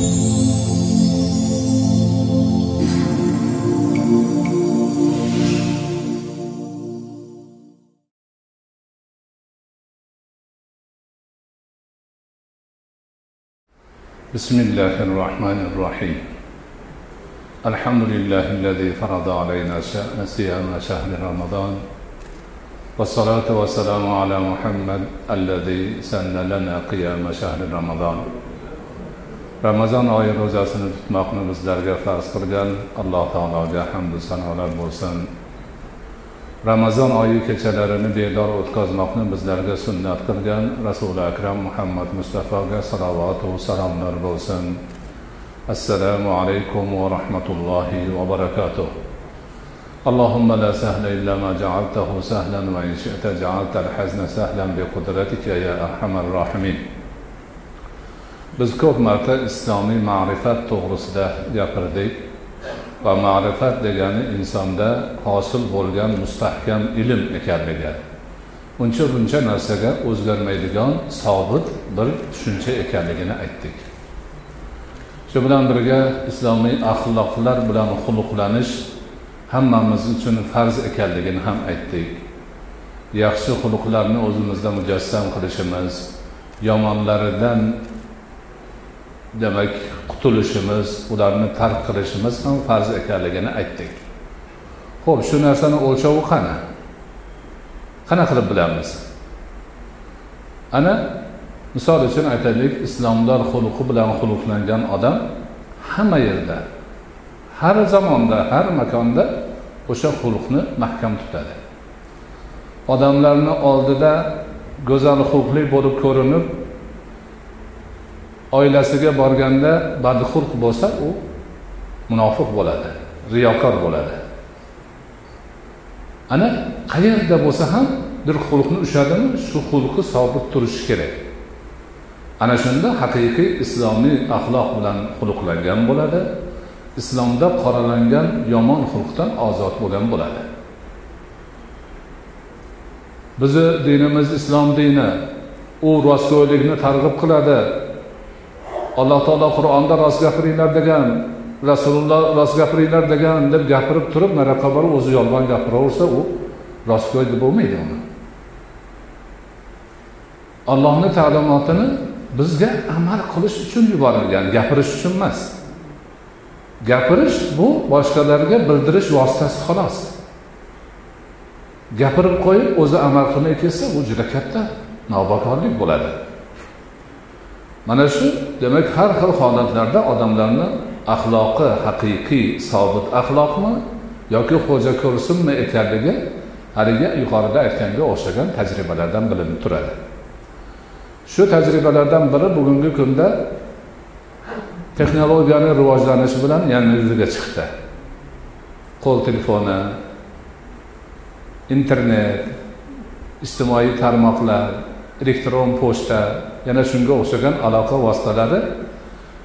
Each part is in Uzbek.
بسم الله الرحمن الرحيم. الحمد لله الذي فرض علينا صيام شهر رمضان والصلاة والسلام على محمد الذي سن لنا قيام شهر رمضان. ramazon oyi ro'zasini tutmoqni bizlarga farz qilgan alloh taologa hamdu sanolar bo'lsin ramazon oyi kechalarini bedor o'tkazmoqni bizlarga sunnat qilgan rasuli akram muhammad mustafoga salovatu salomlar bo'lsin assalomu alaykum va rahmatullohi va barakatuh اللهم لا سهل إلا ما جعلته سهلا وإن شئت جعلت الحزن سهلا بقدرتك يا أرحم الراحمين biz ko'p marta islomiy ma'rifat to'g'risida gapirdik va ma'rifat degani insonda hosil bo'lgan mustahkam ilm ekanligi. Uncha buncha narsaga o'zgarmaydigan sobit bir tushuncha ekanligini aytdik. Shu bilan birga islomiy axloqlar bilan xulqlanish hammamiz uchun farz ekanligini ham aytdik. Yaxshi xulqlarni o'zimizda mujassam qilishimiz yomonlaridan demak qutulishimiz ularni tark qilishimiz ham farz ekanligini aytdik. Ho'p shu narsani o'lchovi qani? Qanaqa qilib bilamiz? Ana misol uchun aytaylik islomdor xuluqi bilan xulqlangan odam hamma yerda har zamonda har makonda o'sha xulqni mahkam tutadi. Odamlarni oldida go'zal xulqli bo'lib ko'rinib oilasiga borganda badxulq bo'lsa u munofiq bo'ladi riyokor bo'ladi. Ana qayerda bo'lsa ham bir xulqni ushladimi shu xulqi sobit turishi kerak. Ana shunda haqiqiy islomiy axloq bilan xulqlangan bo'ladi islomda qoralangan yomon xulqdan ozod bo'lgan bo'ladi. Bizni dinimiz islom dini u rostgo'ylikni targ'ib qiladi alloh taolo qur'onda rost gapiringlar degan rasululloh rost gapiringlar degan deb gapirib turib mana borib o'zi yolg'on gapiraversa u rostgo'y deb bo'lmaydi uni. Allohni ta'limotini bizga amal qilish uchun yuborilgan gapirish uchun emas. Gapirish bu boshqalarga bildirish vositasi xolos. Gapirib qo'yib o'zi amal qilmay ketsa bu juda katta navbakorlik bo'ladi. Mana shu demak har xil holatlarda odamlarni axloqi haqiqiy sobit axloqmi yoki xo'ja ko'rsinmi ekanligi haligi yuqorida aytganga o'xshagan tajribalardan bilinib turadi. Shu tajribalardan biri bugungi kunda texnologiyani rivojlanishi bilan yana yuzaga chiqdi. Qo'l telefoni internet ijtimoiy tarmoqlar elektron pochta yana shunga o'xshagan aloqa vositalari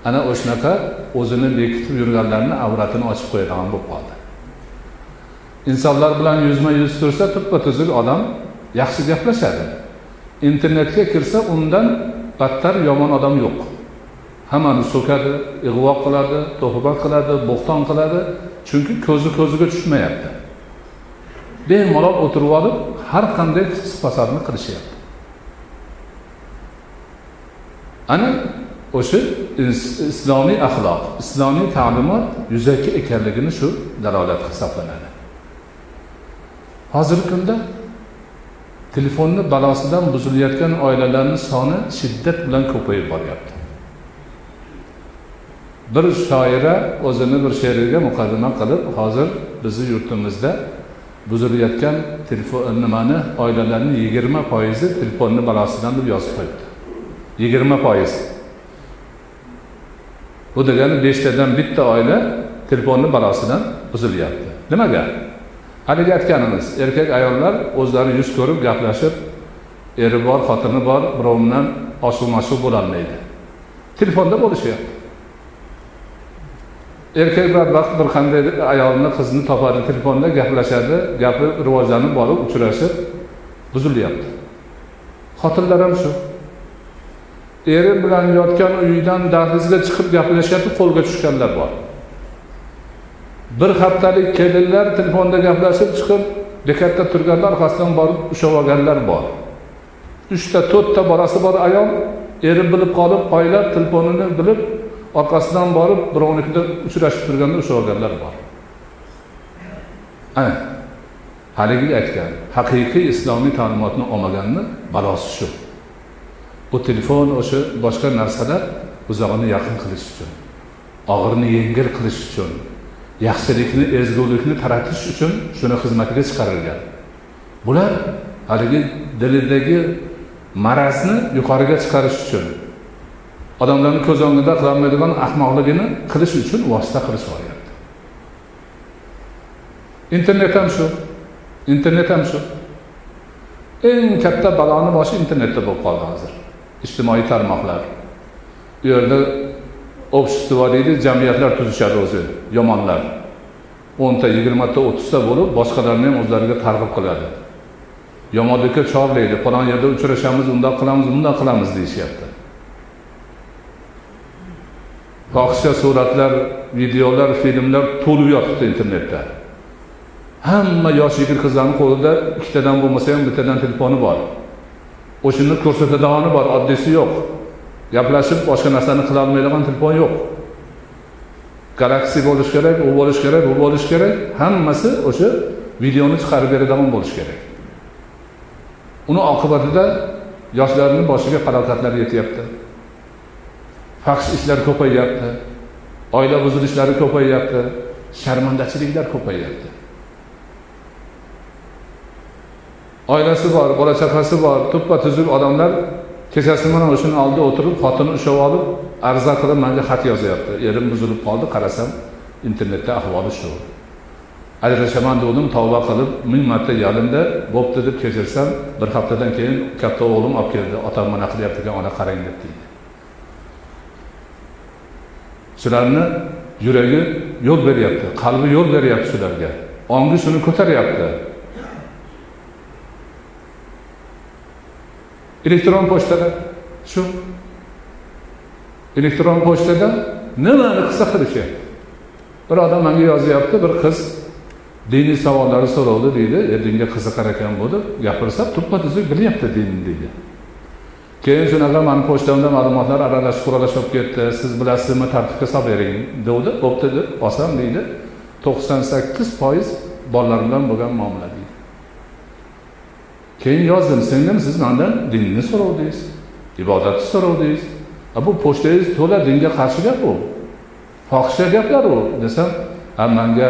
ana o'shanaqa o'zini bekitib yurganlarni avratini ochib qo'yadigan bo'lib qoldi. Insonlar bilan yuzma yuz tursa tuppa tuzuk odam yaxshi gaplashadi. Internetga kirsa undan battar yomon odam yo'q. Hammani so'kadi ig'vo qiladi tuhmat qiladi bo'xton qiladi chunki ko'zi ko'ziga tushmayapti. Bemalol o'tirib olib har qanday fisq fasodni qilishyapti. Ana o'sha islomiy axloq islomiy ta'limot yuzaki ekanligini shu dalolat hisoblanadi. Hozirgi kunda telefonni balosidan buzilayotgan oilalarni soni shiddat bilan ko'payib boryapti. Bir shoira o'zini bir she'riga muqaddima qilib hozir bizni yurtimizda buzilayotgan telefon nimani oilalarni yigirma foizi telefonni balosidan deb yozib qo'yibdi. Yigirma foiz. Bu degani beshtadan bitta oila telefonni balosidan buzilyapti. Nimaga? Haligi aytganimiz erkak ayollar o'zlari yuz ko'rib gaplashib eri bor xotini bor birov bilan oshuv mashuv bo'lolmaydi. Telefonda bo'lishyapti. Erkak badbaxt bir qanday ayolni qizni topadi telefonda gaplashadi gapi rivojlanib borib uchrashib buzilyapti. Xotinlar ham shu. Eri bilan yotgan uyidan dahlizga chiqib gaplashyapti qo'lga tushganlar bor. Bir haftalik kelinlar telefonda gaplashib chiqib bekatda turganlar orqasidan borib ushlab olganlar bor. Uchta to'rtta bolasi bor ayol eri bilib qolib poylab telefonini bilib orqasidan borib birovnikida uchrashib turganda ushlab olganlar bor. Ana haligi aytgan haqiqiy islomiy ta'limotni olmaganni balosi shu. Bu telefon o'sha boshqa narsalar uzog'ini yaqin qilish uchun og'irni yengil qilish uchun yaxshilikni ezgulikni taratish uchun shuni xizmatiga chiqarilgan. Bular haligi dilidagi marazni yuqoriga chiqarish uchun odamlarni ko'z o'ngida qilolmaydigan ahmoqligini qilish uchun vosita qilib olyapti internet ham shu internet ham shu. Eng katta baloni boshi internetda bo'lib qoldi hozir. Ijtimoiy tarmoqlar. U yerda общество deydi jamiyatlar tuzishadi o'zi yomonlar. O'nta yigirmata o'ttizta bo'lib boshqalarni ham o'zlariga targ'ib qiladi. Yomonlikka chorlaydi falon yerda uchrashamiz undoq qilamiz bundoq qilamiz deyishyapti. Fohisha suratlar videolar filmlar to'lib yotibdi internetda. Hamma yosh yigit qizlarni qo'lida ikkitadan bo'lmasa ham bittadan telefoni bor. O'shani ko'rsatadigani bor oddiysi yo'q. Gaplashib boshqa narsani qilolmaydigan telefon yo'q. Galaksi bo'lishi kerak u bo'lishi kerak bu bo'lishi kerak hammasi o'sha videoni chiqarib beradigan bo'lishi kerak. Uni oqibatida yoshlarni boshiga falokatlar yetyapti. Faxsh ishlar ko'payyapti oila buzilishlari ko'payyapti sharmandachiliklar ko'payyapti oilasi bor bola chaqasi bor tuppa tuzuk odamlar kechasi mana o'shani oldida o'tirib xotini ushlab olib arza qilib manga xat yozyapti. Erim buzilib qoldi qarasam internetda ahvoli shu. Ajrashaman degandim tavba qilib ming marta yalindi bo'pti deb kechirsam bir haftadan keyin katta o'g'lim olib keldi otam mana qilyapti ekan ona qarang deb deydi. Shularni yuragi yo'l beryapti qalbi yo'l beryapti shularga. Ongi shuni ko'taryapti. Elektron pochtada? Shu. Elektron pochtada nimani qilsa qilishyapti bir odam manga yozyapti bir qiz diniy savollarni so'rovdi deydi. E, dinga qiziqar ekan bu deb gapirsa tuppa tuzuk bilyapti dinni deydi. Keyin shunaqa mani pochtamda ma'lumotlar aralashib quralash bo'lib ketdi. Siz bilasizmi tartibga solib bering degdi bo'pti deb olsam deydi. To'qson sakkiz foiz bolalar bilan bo'lgan muomala deydi. Keyin yozdim singlim siz mandan dinni so'rovdingiz? Ibodatni so'rovdingiz? Bu pochtangiz to'la dinga qarshi gap u. Fohisha gaplar u. desam a manga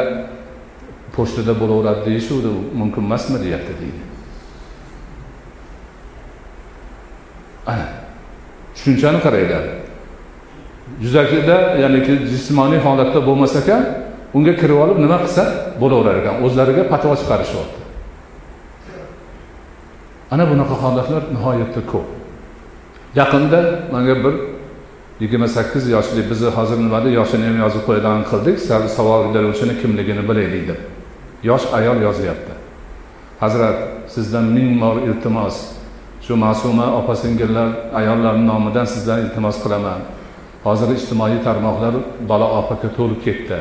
pochtada bo'laveradi deyishuvdi mumkin emasmi? deyapti deydi. Ana tushunchani qaranglar. Yuzakida ya'niki jismoniy holatda bo'lmas ekan unga kirib olib nima qilsa bo'laverar ekan o'zlariga patvo chiqarishyapti ana bunaqa holatlar nihoyatda ko'p. Yaqinda manga bir yigirma sakkiz yoshli bizni hozir nimada yoshini ham yozib qo'yadigan qildik sal savol beruvchini kimligini bilaylik deb. Yosh ayol yozyapti. Hazrat sizdan ming bor iltimos. Shu ma'suma opa singillar ayollarni nomidan sizdan iltimos qilaman. Hozir ijtimoiy tarmoqlar bola opaga to'lib ketdi.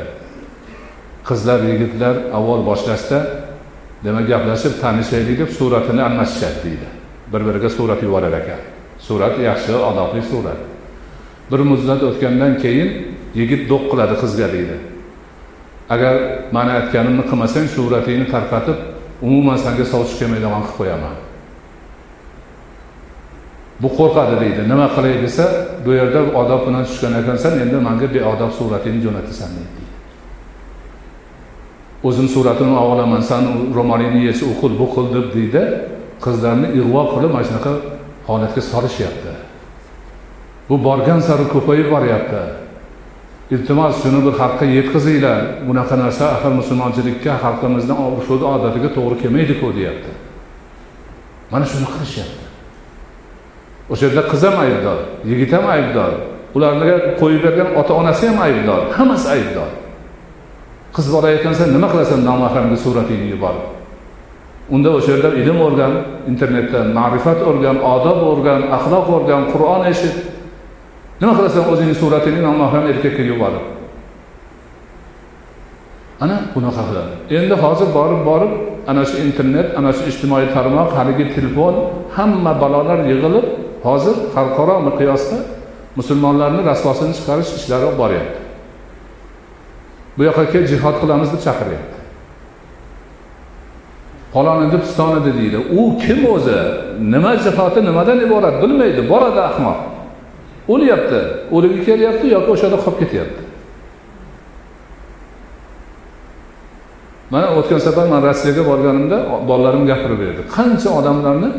Qizlar yigitlar avval boshlashda demak gaplashib tanishaylik deb suratini almashishadi deydi. Bir biriga surat yuborar ekan. Surat yaxshi odobli surat. Bir muddat o'tgandan keyin yigit do'q qiladi qizga deydi. Agar mani aytganimni qilmasang suratingni tarqatib umuman sanga sovchi kelmaydigan qilib qo'yaman. Bu qo'rqadi deydi. Nima qilay desa bu yerda odob bilan tushgan ekansan endi manga beodob suratingni jo'natasan deydi. O'zim suratini olaman san ro'molingni yech u qil bu qil deb deydi. Qizlarni ig'vo qilib mana shunaqa holatga solishyapti. Bu borgan sari ko'payib boryapti. Iltimos shuni bir xalqqa yetkazinglar. Bunaqa narsa axir musulmonchilikka xalqimizni urf odatiga to'g'ri kelmaydiku deyapti. Mana shuni qilishyapti. O'sha yerda qiz ham aybdor yigit ham aybdor. Ularga qo'yib bergan ota onasi ham aybdor hammasi aybdor. Qiz bola ekansan nima qilasan nomahramga suratingni yuborib? Unda o'sha yerda ilm o'rgan internetda ma'rifat o'rgan odob o'rgan axloq o'rgan qur'on eshit. Nima qilasan o'zingni suratingni nomahram erkakka yuborib? Ana bunaqa qiladi. Endi hozir borib borib ana shu internet ana shu ijtimoiy tarmoq haligi telefon hamma balolar yig'ilib hozir xalqaro miqyosda musulmonlarni rasvosini chiqarish ishlari boryapti. Bu yoqqa kel jihod qilamiz deb chaqiryapti. Falon deb piston edi deydi. U kim o'zi? Nima jihoti nimadan iborat? Bilmaydi. Boradi ahmoq. O'lyapti. O'ligi kelyapti yoki o'sha yerda qolib ketyapti. Mana o'tgan safar man rossiyaga borganimda bolalarim gapirib berdi. Qancha odamlarni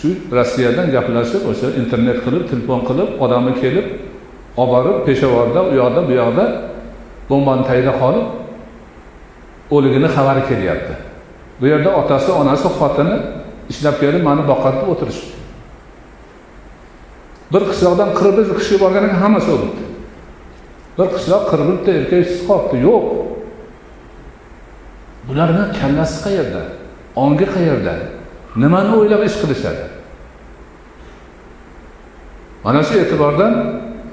shu rossiyadan gaplashib o'sha internet qilib telefon qilib odami kelib olib borib peshovorda u yoqda bu yoqda bombani tagida qolib o'ligini xabari kelyapti. Bu yerda otasi onasi xotini ishlab kelib mani boqadi deb o'tirishibdi bir qishloqdan qirq bir kishi borgan ekan hammasi o'libdi. Bir qishloq qirq birta erkak ishsiz qolibdi. Yo'q. Bularni kallasi qayerda? Ongi qayerda? Nimani o'ylab ish qilishadi? Mana shu e'tibordan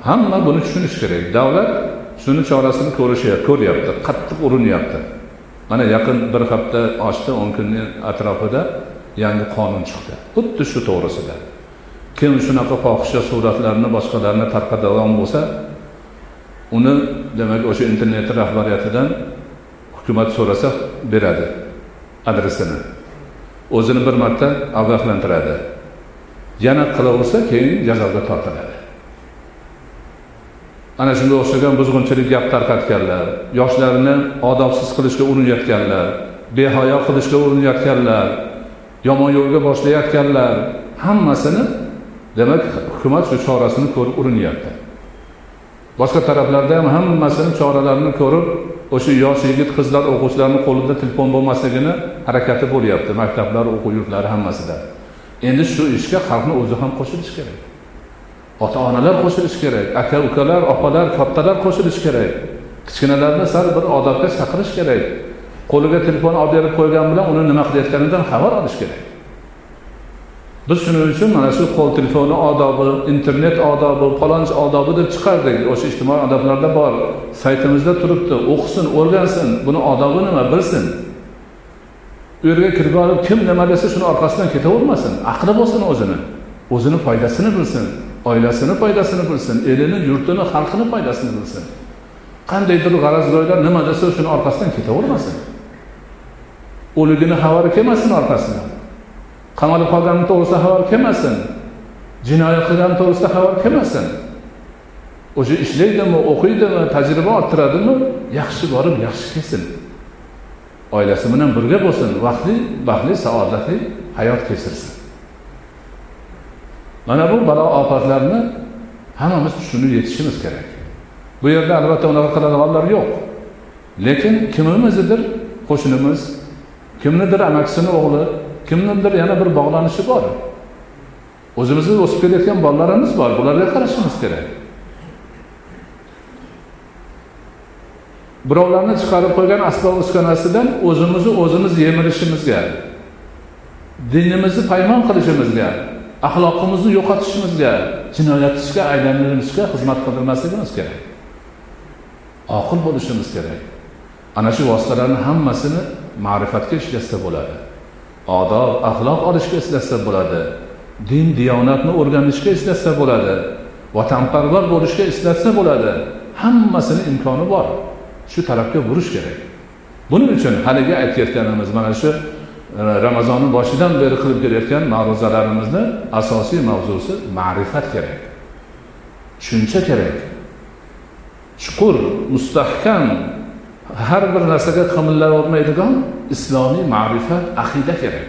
hamma buni tushunishi kerak. Davlat shuni chorasini ko'rishyapti ko'ryapti qattiq urinyapti. Mana yaqin bir hafta ochdi o'n kunni atrofida yangi qonun chiqdi. Xuddi shu to'g'risida. Kim shunaqa fohisha suratlarni boshqalarni tarqatadigan bo'lsa uni demak o'sha internet rahbariyatidan hukumat so'rasa beradi adresini. O'zini bir marta ogohlantiradi. Yana qilaversa keyin jazoga tortiladi. Ana shunga o'xshagan buzg'unchilik gap tarqatganlar yoshlarni odobsiz qilishga urinayotganlar behayo qilishga urinayotganlar yomon yo'lga boshlayotganlar hammasini demak hukumat shu chorasini ko'rib urinyapti. Boshqa taraflarda ham hammasini choralarini ko'rib o'sha yosh yigit qizlar o'quvchilarni qo'lida telefon bo'lmasligini harakati bo'lyapti. Maktablar o'quv yurtlari hammasida. Endi shu ishga xalqni o'zi ham qo'shilishi kerak. Ota onalar qo'shilishi kerak aka ukalar opalar kattalar qo'shilishi kerak. Kichkinalarni sal bir odobga chaqirish kerak. Qo'liga telefon olib berib qo'ygan bilan uni nima qilayotganidan xabar olish kerak. Biz shuning uchun mana shu qo'l telefoni odobi internet odobi palonchi odobi deb chiqardik. O'sha ijtimoiy odoblarda bor. Saytimizda turibdi. O'qisin o'rgansin. Buni odobi nima bilsin. U yerga kirib olib kim nima desa shuni orqasidan ketavermasin. Aqli bo'lsin o'zini. O'zini foydasini bilsin. Oilasini foydasini bilsin elini yurtini xalqini foydasini bilsin qandaydir g'arazgo'ylar nima desa shuni orqasidan ketavermasin. O'ligini xabari kelmasin orqasidan. Qamalib qolgani to'g'risida xabar kelmasin. Jinoyat qilgani to'g'risida xabar kelmasin. O'sha ishlaydimi o'qiydimi tajriba orttiradimi? Yaxshi borib yaxshi kelsin. Oilasi bilan birga bo'lsin vaqtli baxtli saodatli hayot kechirsin. Mana bu balo ofatlarni hammamiz tushunib yetishimiz kerak. Bu yerda albatta unaqa qiladiganlar yo'q. Lekin kimimizdir qo'shnimiz kimnidir amakisini o'g'li kimnidir yana bir bog'lanishi bor. O'zimizni o'sib kelayotgan bolalarimiz bor. Bularga qarashimiz kerak. Birovlarni chiqarib qo'ygan asbob uskunasidan o'zimizni o'zimiz yemirishimizga dinimizni paymon qilishimizga axloqimizni yo'qotishimizga jinoyatchiga aylanishga xizmat qildirmasligimiz kerak. Oqil bo'lishimiz kerak. Ana shu vositalarni hammasini ma'rifatga ishlatsa bo'ladi. Odob axloq olishga ishlatsa bo'ladi. Din diyonatni o'rganishga ishlatsa bo'ladi. Vatanparvar bo'lishga ishlatsa bo'ladi. Hammasini imkoni bor. Shu tarafga burish kerak. Buning uchun haligi aytayotganimiz mana shu ramazonni boshidan beri qilib kelayotgan ma'ruzalarimizni asosiy mavzusi ma'rifat kerak. Tushuncha kerak. Chuqur mustahkam har bir narsaga qimirlavermaydigan islomiy ma'rifat aqida kerak.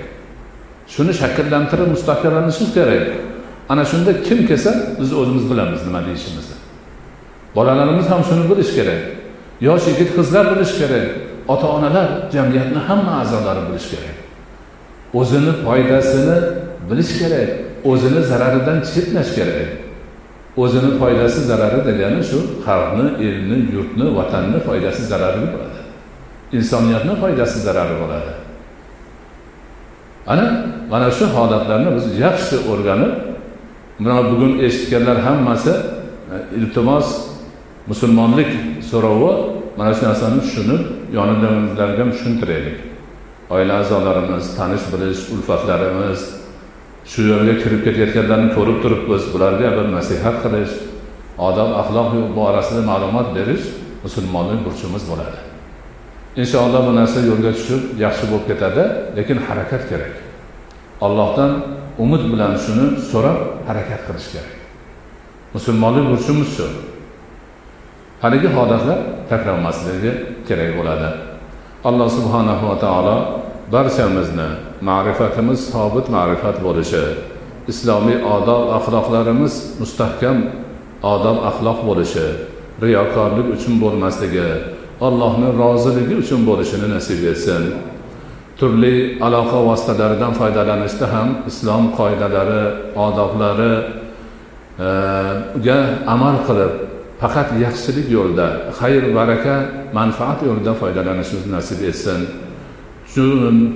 Shuni shakllantirib mustahkamlanishimiz kerak. Ana shunda kim kelsa biz o'zimiz bilamiz nima deyishimizni. Bolalarimiz ham shuni bilishi kerak. Yosh yigit qizlar bilishi kerak. Ota onalar jamiyatni hamma a'zolari bilishi kerak. O'zini foydasini bilish kerak o'zini zararidan chetlash kerak. O'zini foydasi zarari degani shu xalqni elni yurtni vatanni foydasi zarari bo'ladi. Insoniyatni foydasi zarari bo'ladi. Ana mana shu holatlarni biz yaxshi o'rganib mana bugun eshitganlar hammasi e, iltimos musulmonlik so'rovi mana shu narsani tushunib yonidagilarga ham tushuntiraylik. Oila a'zolarimiz tanish bilish ulfatlarimiz shu yo'lga kirib ketayotganlarni ko'rib turibmiz bularga bir nasihat qilish odob axloq borasida ma'lumot berish musulmonning burchimiz bo'ladi. Inshaalloh bu narsa yo'lga tushib yaxshi bo'lib ketadi lekin harakat kerak. Allohdan umid bilan shuni so'rab harakat qilish kerak. Musulmonlik burchimiz shu. Haligi holatlar takrorlanmasligi kerak bo'ladi. Alloh subhanahu va taolo barchamizni ma'rifatimiz sobit ma'rifat bo'lishi islomiy odob axloqlarimiz mustahkam odob axloq bo'lishi riyokorlik uchun bo'lmasligi allohni roziligi uchun bo'lishini nasib etsin. Turli aloqa vositalaridan foydalanishda ham islom qoidalari odoblariga amal qilib faqat yaxshilik yo'lida xayr baraka manfaat yo'lida foydalanishimizni nasib etsin. Shu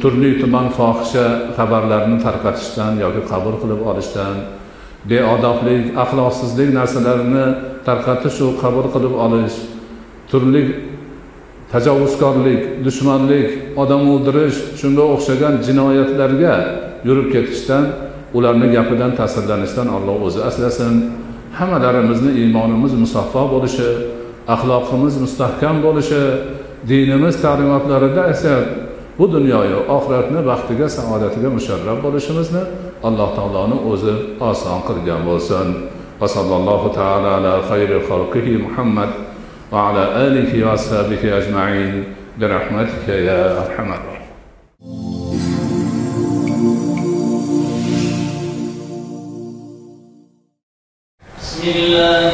turli tuman fohisha xabarlarni tarqatishdan yoki qabul qilib olishdan beodoblik axloqsizlik narsalarini tarqatish qabul qilib olish turli tajovuzkorlik dushmanlik odam o'ldirish shunga o'xshagan jinoyatlarga yurib ketishdan ularni gapidan ta'sirlanishdan alloh o'zi asrasin. hammalarimizni iymonimiz musaffo bo'lishi axloqimiz mustahkam bo'lishi dinimiz ta'limotlarida esa bu dunyoyu oxiratni baxtiga saodatiga musharraf bo'lishimizni alloh taoloni o'zi oson qilgan bo'lsin va sallallohu taala ala xayri xalqihi muhammad va ala alihi va ashabihi ajmain برحمتك يا ارحم الراحمين بسم الله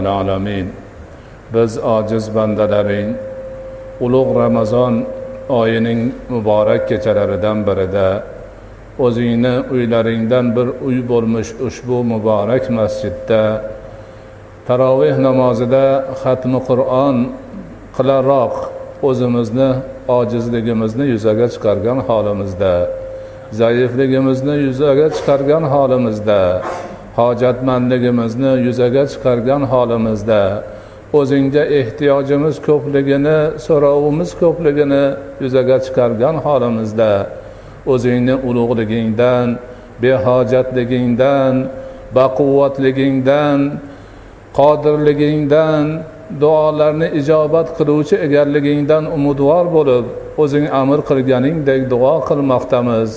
robbil alamin. Biz ojiz bandalaring ulug' ramazon oyining muborak kechalaridan birida o'zingni uylaringdan bir uy bo'lmish ushbu muborak masjidda taroveh namozida xatmi qur'on qilaroq o'zimizni ojizligimizni yuzaga chiqargan holimizda zaifligimizni yuzaga chiqargan holimizda. Hojatmandligimizni yuzaga chiqargan holimizda o'zingga ehtiyojimiz ko'pligini so'rovimiz ko'pligini yuzaga chiqargan holimizda o'zingni ulug'ligingdan behojatligingdan baquvvatligingdan qodirligingdan duolarni ijobat qiluvchi egarligingdan umidvor bo'lib o'zing amr qilganingdek duo qilmoqdamiz.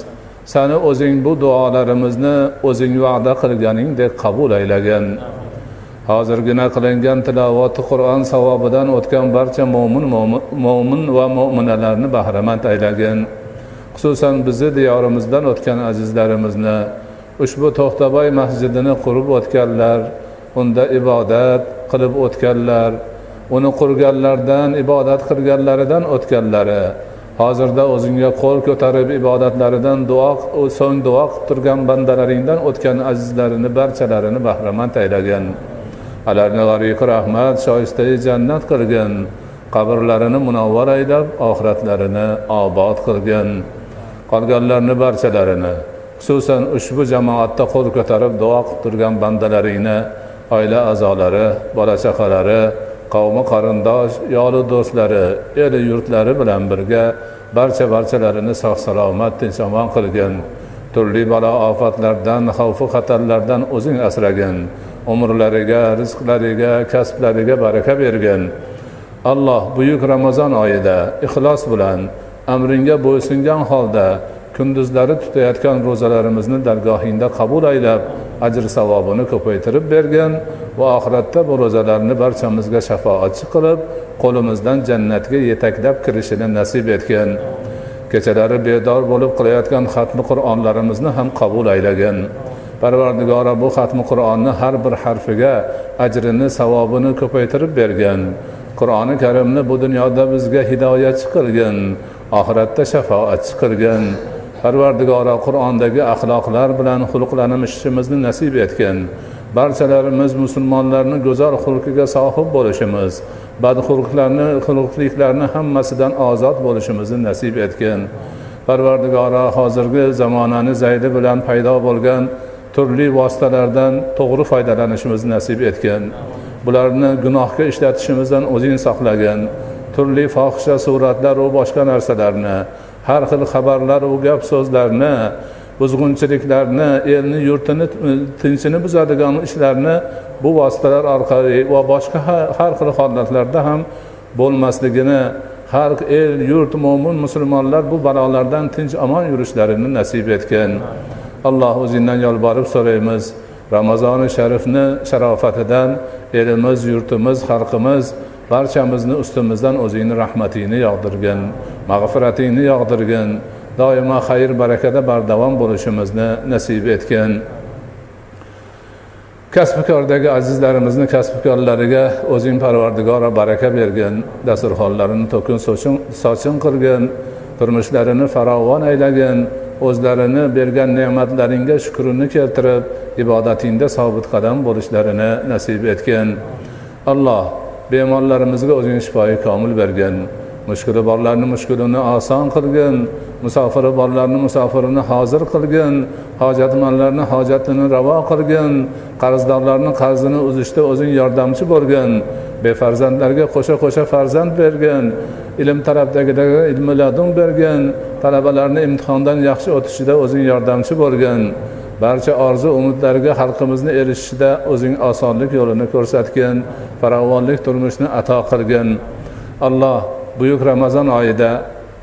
Sani o'zing bu duolarimizni o'zing va'da qilganingdek qabul aylagin hozirgina qilingan tilovati qur'on savobidan o'tgan barcha mo'min mo'min va mo'minalarni bahramand aylagin xususan bizni diyorimizdan o'tgan azizlarimizni ushbu to'xtaboy masjidini qurib o'tganlar unda ibodat qilib o'tganlar uni qurganlardan ibodat qilganlaridan o'tganlari hozirda o'zingga qo'l ko'tarib ibodatlaridan duo so'ng duo qilib turgan bandalaringdan o'tgan azizlarini barchalarini bahramand aylagin ularni g'ariqi rahmat shoistai jannat qilgin. Qabrlarini munavvar aylab oxiratlarini obod qilgin. Qolganlarni barchalarini xususan ushbu jamoatda qo'l ko'tarib duo qilib turgan bandalaringni oila a'zolari bola chaqalari qavmi qarindosh yoli do'stlari eli yurtlari bilan birga barcha barchalarini sog' salomat tinch omon qilgin turli balo ofatlardan xavfu xatarlardan o'zing asragin. Umrlariga rizqlariga kasblariga baraka bergin. Alloh buyuk ramazon oyida ixlos bilan amringga bo'ysungan holda kunduzlari tutayotgan ro'zalarimizni dargohingda qabul aylab ajr savobini ko'paytirib bergin va oxiratda bu ro'zalarni barchamizga shafoatchi qilib qo'limizdan jannatga yetaklab kirishini nasib etgin kechalari bedor bo'lib qilayotgan xatmi qur'onlarimizni ham qabul aylagin parvardigora bu xatmi qur'onni har bir harfiga ajrini savobini ko'paytirib bergin qur'oni karimni bu dunyoda bizga hidoyatchi qilgin oxiratda shafoatchi qilgin parvardigora qur'ondagi axloqlar bilan xulqlanishimizni nasib etgin barchalarimiz musulmonlarni go'zal xulqiga sohib bo'lishimiz badxulqlarni xulqliklarni hammasidan ozod bo'lishimizni nasib etgin parvardigora hozirgi zamonani zaydi bilan paydo bo'lgan turli vositalardan to'g'ri foydalanishimizni nasib etgin bularni gunohga ishlatishimizdan o'zing saqlagin turli fohisha suratlar va boshqa narsalarni har xil xabarlaru gap so'zlarni buzg'unchiliklarni elni yurtini tinchini buzadigan ishlarni bu vositalar orqali va boshqa har xil holatlarda ham bo'lmasligini har el yurt mo'min musulmonlar bu balolardan tinch omon yurishlarini nasib etgin. Alloh o'zingdan yolborib so'raymiz. Ramazoni sharifni sharofatidan elimiz yurtimiz xalqimiz barchamizni ustimizdan o'zingni rahmatingni yog'dirgin mag'firatingni yog'dirgin. Doimo xayr barakada bardavom bo'lishimizni nasib etgin. Kasbikordagi azizlarimizni kasbkorlariga o'zing parvardigora baraka bergin dasturxonlarini to'kin sochin qilgin turmushlarini farovon aylagin o'zlarini bergan ne'matlaringga shukrini keltirib ibodatingda sobit qadam bo'lishlarini nasib etgin. Alloh bemorlarimizga o'zing shifoyi komil bergin mushkuli borlarni mushkulini oson qilgin musofiri borlarni musofirini hozir qilgin hojatmandlarni hojatini ravo qilgin qarzdorlarni qarzini uzishda o'zing yordamchi bo'lgin befarzandlarga qo'sha qo'sha farzand bergin ilm tarafdagilarga ilmi ladun bergin talabalarni imtihondan yaxshi o'tishida o'zing yordamchi bo'lgin barcha orzu umidlariga xalqimizni erishishida o'zing osonlik yo'lini ko'rsatgin farovonlik turmushni ato qilgin. Alloh buyuk ramazon oyida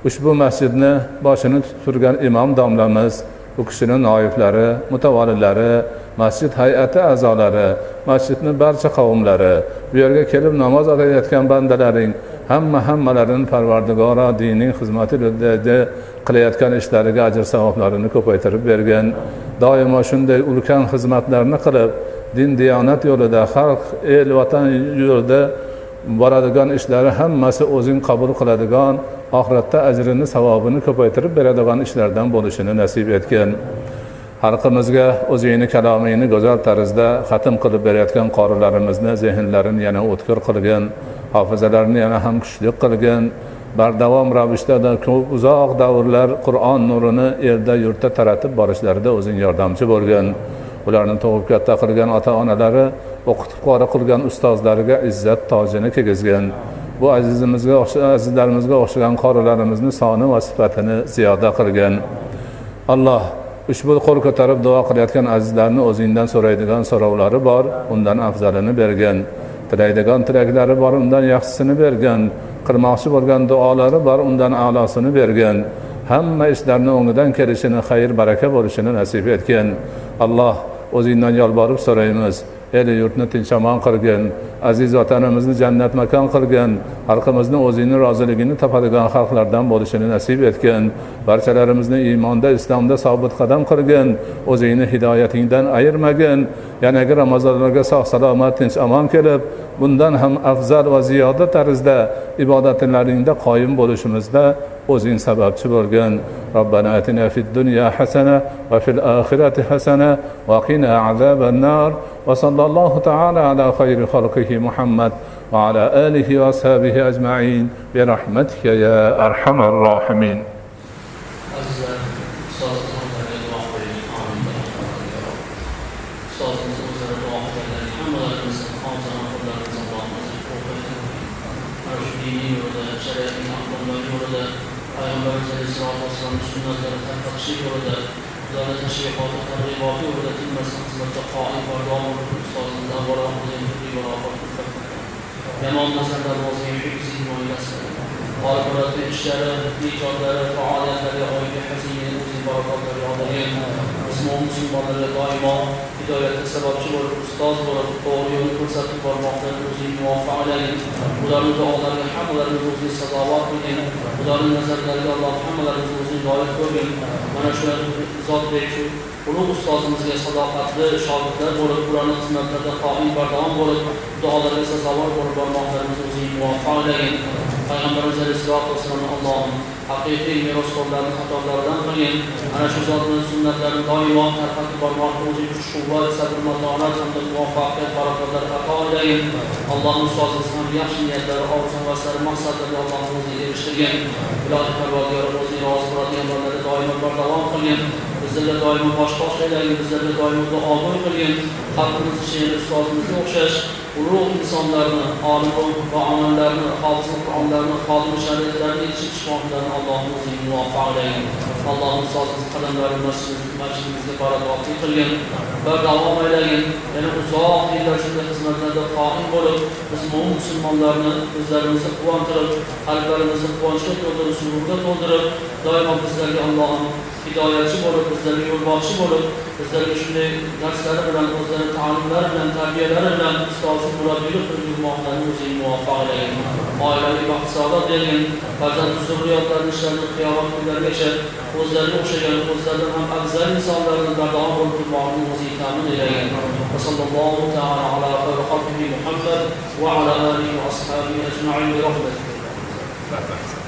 ushbu masjidni boshini tutib turgan imom domlamiz u kishini noiblari mutavolilari masjid hay'ati a'zolari masjidni barcha qavmlari bu yerga kelib namoz o'qiyotgan bandalaring hamma hammalarini parvardigoro dining xizmati qilayotgan ishlariga ajr savoblarini ko'paytirib bergin. Doimo shunday ulkan xizmatlarni qilib din diyonat yo'lida xalq el vatan yo'lida boradigan ishlari hammasi o'zing qabul qiladigan oxiratda ajrini savobini ko'paytirib beradigan ishlardan bo'lishini nasib etgin. Xalqimizga o'zingni kalomingni go'zal tarzda xatm qilib berayotgan qorilarimizni zehnlarini yana o'tkir qilgin hofizalarini yana ham kuchli qilgin bardavom ravishda ko'p uzoq davrlar qur'on nurini yerda yurtda taratib borishlarida o'zing yordamchi bo'lgin ularni tug'ib katta qilgan ota onalari o'qitib qori qilgan ustozlariga izzat tojini kiygizgin bu azizimizga azizlarimizga o'xshagan qorilarimizni soni va sifatini ziyoda qilgin alloh ushbu qo'l ko'tarib duo qilayotgan azizlarni o'zingdan so'raydigan so'rovlari bor undan afzalini bergin tilaydigan tilaklari bor undan yaxshisini bergin qilmoqchi bo'lgan duolari bor undan a'losini bergin. Hamma ishlarni o'ngidan kelishini xayr baraka bo'lishini nasib etgin. Alloh o'zingdan yolborib so'raymiz. El yurtni tinch omon qilgin. Aziz vatanimizni jannat makon qilgin xalqimizni o'zingni roziligini topadigan xalqlardan bo'lishini nasib etgin. Barchalarimizni iymonda islomda sobit qadam qilgin o'zingni hidoyatingdan ayirmagin. Yanagi ramazonlarga sog' salomat tinch omon kelib bundan ham afzal va ziyoda tarzda ibodatlaringda qoyim bo'lishimizda o'zing sababchi bo'lgin. Robbana atina fid dunya hasana va fil oxirati hasana va qina azaban nar. Va sallallohu taala ala xayri xalqihi muhammad وعلى آله وأصحابه أجمعين برحمتك يا أرحم الراحمين. Yana qilgin ularni alloh hammalarimizni o'zing loyiq ko'rgin mana shu zotdek shu ulug' ustozimizga sadoqatli shogirdlar bo'lib ularni xizmatlarida qoim bardavom bo'lib duolarga sazovor bo'lib bormoqlarimizni o'zing muvaffaq aylagin payg'ambarimiz alayhisalotu vassalomni allohim haqiqiy merosxo'rlarni xatolaridan qilgin ana shu zotni sunnatlarini doimo tarqatib bormoqda o'zing kuch quvvat sabr matonat hamda muvaffaqiyat barokatlar ato aylagin allohni ustozimiz ham yaxshi niyatlari orzu havaslari maqsadlarga allohni o'zing erishtirgin. Ilohi parvardigor o'zing rozi bo'ladigan bandada doimo bardavom qilgin. Bizlarga doimo bosh bosh bizlarga doimo duogo'y qilgin xalqimiz ichida ustozimizga o'xshash ulug' insonlarni olim va omonlarni hofiz qur'onlarni xodim shariatlarni yetishib chiqmoqlarni allohim o'zing muvaffaq aylagin alloh ustozimiz qadamlarini masjidimizga barakotli qilgin va davom aylagin yana uzoq yillar shunday xizmatlarda qoim bo'lib biz mo'min musulmonlarni o'zlarimizni quvontirib qalblarimizni quvonchga to'ldirib sururga to'ldirib doimo bizlarga allohim hidoyatchi bo'lib bizlarga yo'lboshchi bo'lib bizlarga shunday darslari bilan o'zlarini ta'limlari bilan tarbiyalari bilan ustozlik murabbiylik qilib yurmoqlarini o'zing muvaffaq aylagin oilaviy baxt saodat bergin farzand zurriyotlarni ishlarini qiyomat kunlarigacha o'zlariga o'xshagan o'zlaridan ham afzal insonlarni bardavom bo'lib turmoqni o'zing ta'min aylagin وصلى الله تعالى على خير خلقه محمد وعلى اله واصحابه اجمعين برحمتك